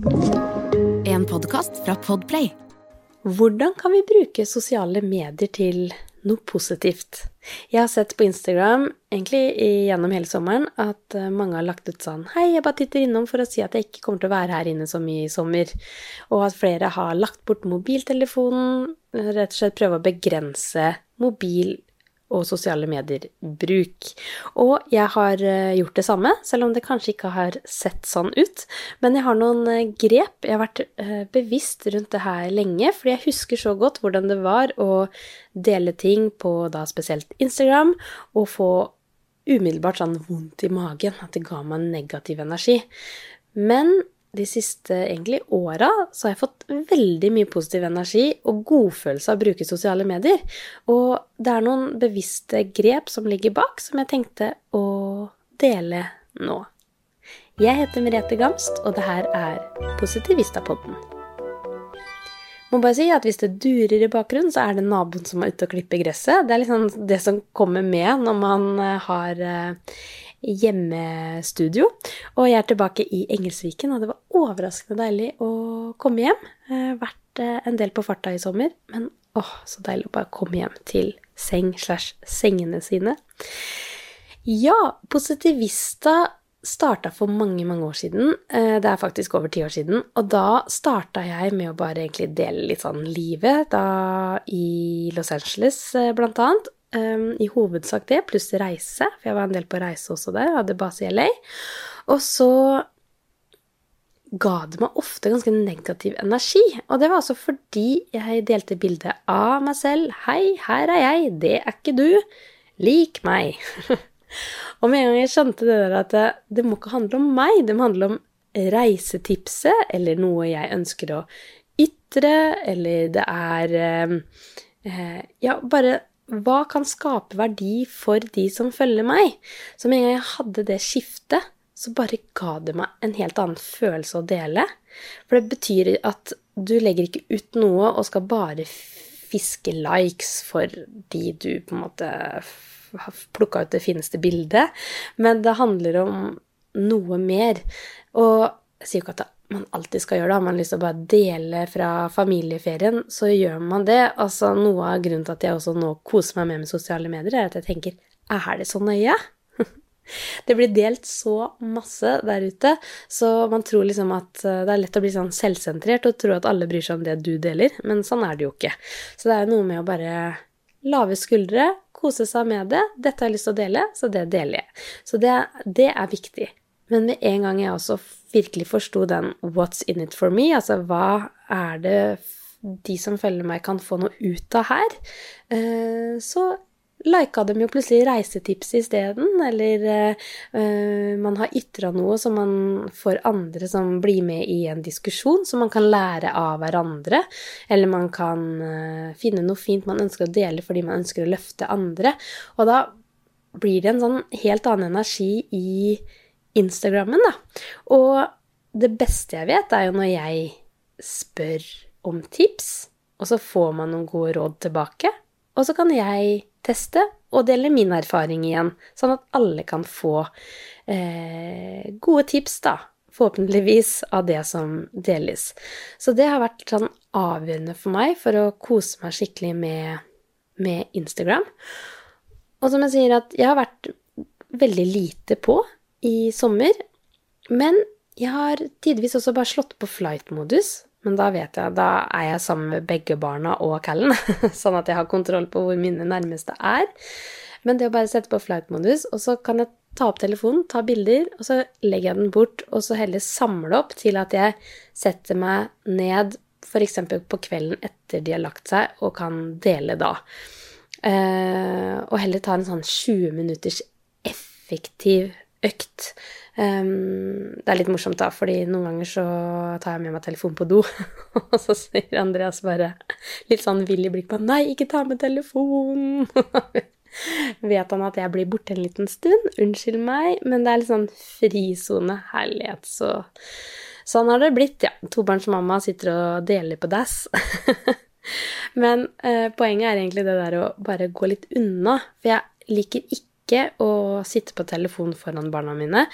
En podkast fra Podplay. Hvordan kan vi bruke sosiale medier til noe positivt? Jeg har sett på Instagram egentlig gjennom hele sommeren at eh, mange har lagt ut sånn Hei, jeg bare titter innom for å si at jeg ikke kommer til å være her inne så mye i sommer. Og at flere har lagt bort mobiltelefonen, rett og slett prøve å begrense mobil og sosiale medier-bruk. Og jeg har eh, gjort det samme, selv om det kanskje ikke har sett sånn ut. Men jeg har noen eh, grep. Jeg har vært eh, bevisst rundt det her lenge, fordi jeg husker så godt hvordan det var å dele ting på da spesielt Instagram, og få umiddelbart sånn vondt i magen, at det ga meg negativ energi. Men de siste egentlig åra så har jeg fått veldig mye positiv energi og godfølelse av å bruke sosiale medier. Og det er noen bevisste grep som ligger bak, som jeg tenkte å dele nå. Jeg heter Merete Gamst, og det her er Positivistapodden. Må bare si at hvis det durer i bakgrunnen, så er det naboen som er ute og klipper gresset. Det er liksom det som kommer med når man har eh, hjemmestudio. Og jeg er tilbake i Engelsviken, og det var overraskende deilig å komme hjem. Har vært eh, en del på farta i sommer, men åh, så deilig å bare komme hjem til seng slash sengene sine. Ja, Positivista starta for mange, mange år siden. Eh, det er faktisk over ti år siden. Og da starta jeg med å bare egentlig dele litt sånn livet, da i Los Angeles eh, blant annet. Um, I hovedsak det, pluss reise, for jeg var en del på reise også der, hadde base i LA. Og så ga det meg ofte ganske negativ energi. Og det var altså fordi jeg delte bilde av meg selv. 'Hei, her er jeg. Det er ikke du. Lik meg.' og med en gang jeg skjønte det der at det, det må ikke handle om meg, det må handle om reisetipset eller noe jeg ønsker å ytre, eller det er eh, Ja, bare hva kan skape verdi for de som følger meg? Så med en gang jeg hadde det skiftet, så bare ga det meg en helt annen følelse å dele. For det betyr at du legger ikke ut noe og skal bare fiske likes for de du på en måte har plukka ut det fineste bildet, men det handler om noe mer. Og jeg sier jo ikke at det man alltid skal gjøre det. Har man lyst til å bare dele fra familieferien, så gjør man det. Altså, noe av grunnen til at jeg også nå koser meg med med sosiale medier, er at jeg tenker er det så nøye? Det blir delt så masse der ute, så man tror liksom at eh, det er lett å bli sånn selvsentrert og tro at alle bryr seg om det du deler, men sånn er det jo ikke. Så det er noe med å bare lave skuldre, kose seg med det. Dette har jeg lyst til å dele, så det deler jeg. Så det, det er viktig. Men med en gang jeg også virkelig forsto den 'what's in it for me', altså hva er det de som følger meg, kan få noe ut av her, eh, så lika de jo plutselig reisetips isteden, eller uh, man har ytra noe som man får andre som blir med i en diskusjon, som man kan lære av hverandre, eller man kan uh, finne noe fint man ønsker å dele fordi man ønsker å løfte andre, og da blir det en sånn helt annen energi i Instagrammen, da. Og det beste jeg vet, er jo når jeg spør om tips, og så får man noen gode råd tilbake. Og så kan jeg teste og dele min erfaring igjen, sånn at alle kan få eh, gode tips, da. Forhåpentligvis av det som deles. Så det har vært sånn avgjørende for meg for å kose meg skikkelig med, med Instagram. Og som jeg sier, at jeg har vært veldig lite på i sommer. Men jeg har tidvis også bare slått på flight-modus. Men da vet jeg, da er jeg sammen med begge barna og Callen, sånn at jeg har kontroll på hvor mine nærmeste er. Men det å bare sette på flight-modus, og så kan jeg ta opp telefonen, ta bilder, og så legger jeg den bort, og så heller samle opp til at jeg setter meg ned f.eks. på kvelden etter de har lagt seg, og kan dele da. Eh, og heller ta en sånn 20 minutters effektiv økt. Um, det er litt morsomt, da, fordi noen ganger så tar jeg med meg telefonen på do, og så sier Andreas bare litt sånn vill i blikket på 'Nei, ikke ta med telefonen!' Vet han at jeg blir borte en liten stund? Unnskyld meg, men det er litt sånn frisone. Herlighet, så Sånn har det blitt, ja. Tobarnsmamma sitter og deler på dass. men eh, poenget er egentlig det der å bare gå litt unna, for jeg liker ikke ikke å sitte på telefonen foran barna mine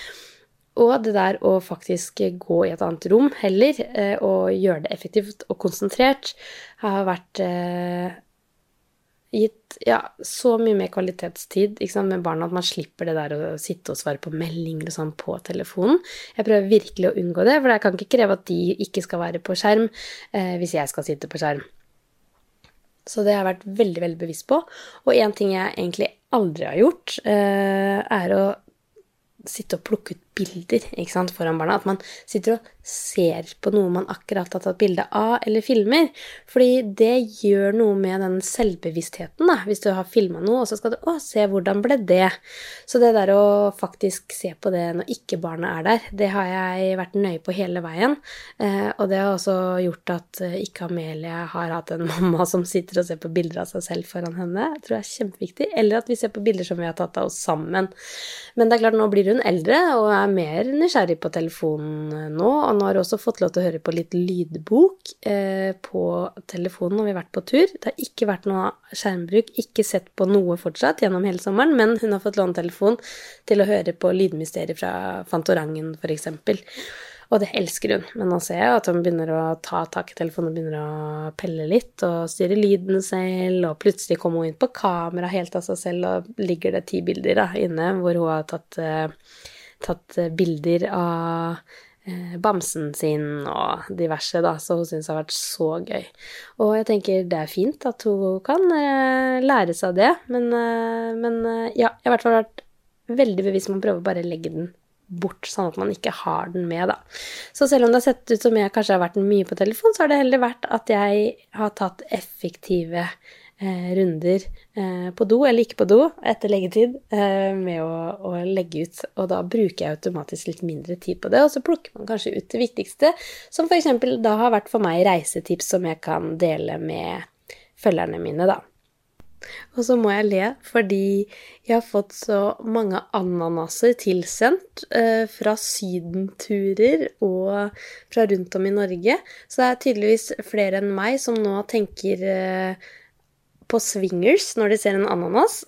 og det der å faktisk gå i et annet rom heller, eh, og gjøre det effektivt og konsentrert, har vært eh, gitt ja, så mye mer kvalitetstid sant, med barna at man slipper det der å sitte og svare på meldinger og sånn på telefonen. Jeg prøver virkelig å unngå det, for jeg kan ikke kreve at de ikke skal være på skjerm eh, hvis jeg skal sitte på skjerm. Så det har jeg vært veldig, veldig bevisst på. Og en ting jeg egentlig aldri har gjort, eh, er å sitte og plukke ut bilder ikke sant, foran barna. At man sitter og ser på noe man akkurat har tatt bilde av eller filmer. Fordi det gjør noe med den selvbevisstheten, da. Hvis du har filma noe, og så skal du å, se hvordan ble det. Så det der å faktisk se på det når ikke barnet er der, det har jeg vært nøye på hele veien. Eh, og det har også gjort at eh, ikke Amelie har hatt en mamma som sitter og ser på bilder av seg selv foran henne. Jeg tror det er kjempeviktig. Eller at vi ser på bilder som vi har tatt av oss sammen. Men det er klart, nå blir hun eldre og er mer nysgjerrig på telefonen nå, og nå har hun også fått lov til å høre på litt lydbok eh, på telefonen når vi har vært på tur. Det har ikke vært noe skjermbruk, ikke sett på noe fortsatt gjennom hele sommeren, men hun har fått låne telefon til å høre på lydmysteriet fra Fantorangen, f.eks. Og det elsker hun. Men nå ser jeg at hun begynner å ta tak i telefonen og begynner å pelle litt og styre lyden selv, og plutselig kommer hun inn på kamera helt av seg selv, og ligger det ti bilder da, inne hvor hun har tatt eh, tatt eh, bilder av eh, bamsen sin og diverse, da, så hun syns det har vært så gøy. Og jeg tenker det er fint at hun kan lære seg det, men, men ja, jeg har i hvert fall vært veldig bevisst på å prøve å bare legge den bort, sånn at man ikke har den med, da. Så selv om det har sett ut som jeg kanskje har vært mye på telefon, så har det heller vært at jeg har tatt effektive eh, runder eh, på do, eller ikke på do, etter leggetid, eh, med å, å, legge ut. Og da bruker jeg automatisk litt mindre tid på det, og så plukker man kanskje ut det viktigste, som f.eks. da har vært for meg reisetips som jeg kan dele med følgerne mine, da. Og så må jeg le fordi jeg har fått så mange ananaser tilsendt eh, fra sydenturer og fra rundt om i Norge. Så det er tydeligvis flere enn meg som nå tenker eh, på swingers når de ser en ananas.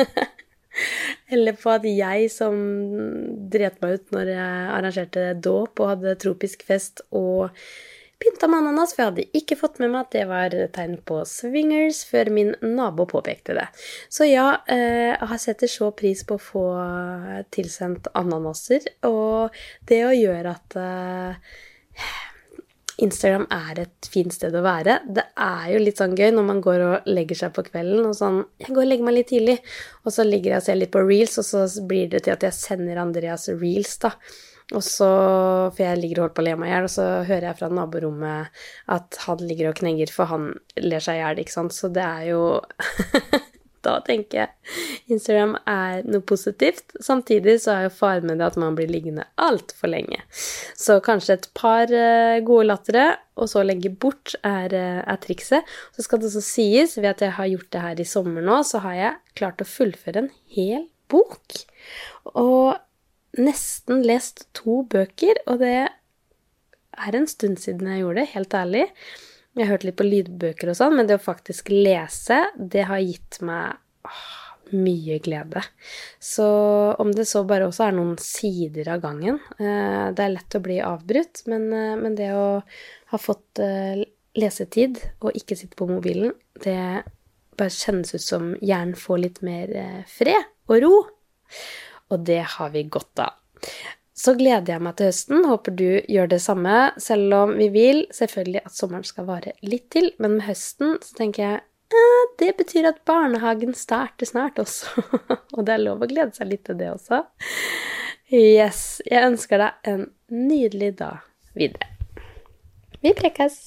Eller på at jeg som dret meg ut når jeg arrangerte dåp og hadde tropisk fest og pynta med ananas, for jeg hadde ikke fått med meg at det var tegn på swingers før min nabo påpekte det. Så ja, eh, jeg setter så pris på å få tilsendt ananaser, og det å gjøre at eh, Instagram er et fint sted å være. Det er jo litt sånn gøy når man går og legger seg på kvelden og sånn Jeg går og legger meg litt tidlig, og så ligger jeg og ser litt på reels, og så blir det til at jeg sender Andreas reels, da. Og så, For jeg ligger og holder på å le meg i hjel, og så hører jeg fra naborommet at han ligger og knegger, for han ler seg i hjel, ikke sant. Så det er jo da tenker jeg Instagram er noe positivt. Samtidig så er jo faren med det at man blir liggende altfor lenge. Så kanskje et par eh, gode lattere, og så legge bort, er, eh, er, trikset. Så skal det også sies, ved at jeg har gjort det her i sommer nå, så har jeg klart å fullføre en hel bok. Og nesten lest to bøker, og det er en stund siden jeg gjorde det, helt ærlig. Jeg har hørt litt på lydbøker og sånn, men det å faktisk lese, det har gitt meg åh, mye glede. Så om det så bare også er noen sider av gangen eh, Det er lett å bli avbrutt, men, eh, men det å ha fått eh, lesetid og ikke sitte på mobilen, det bare kjennes ut som hjernen får litt mer fred og ro. Og det har vi godt av. Så gleder jeg meg til høsten. Håper du gjør det samme. Selv om vi vil selvfølgelig at sommeren skal vare litt til. Men med høsten så tenker jeg eh, det betyr at barnehagen starter snart også. og det er lov å glede seg litt til det også. Yes. Jeg ønsker deg en nydelig dag videre. Vi prekes!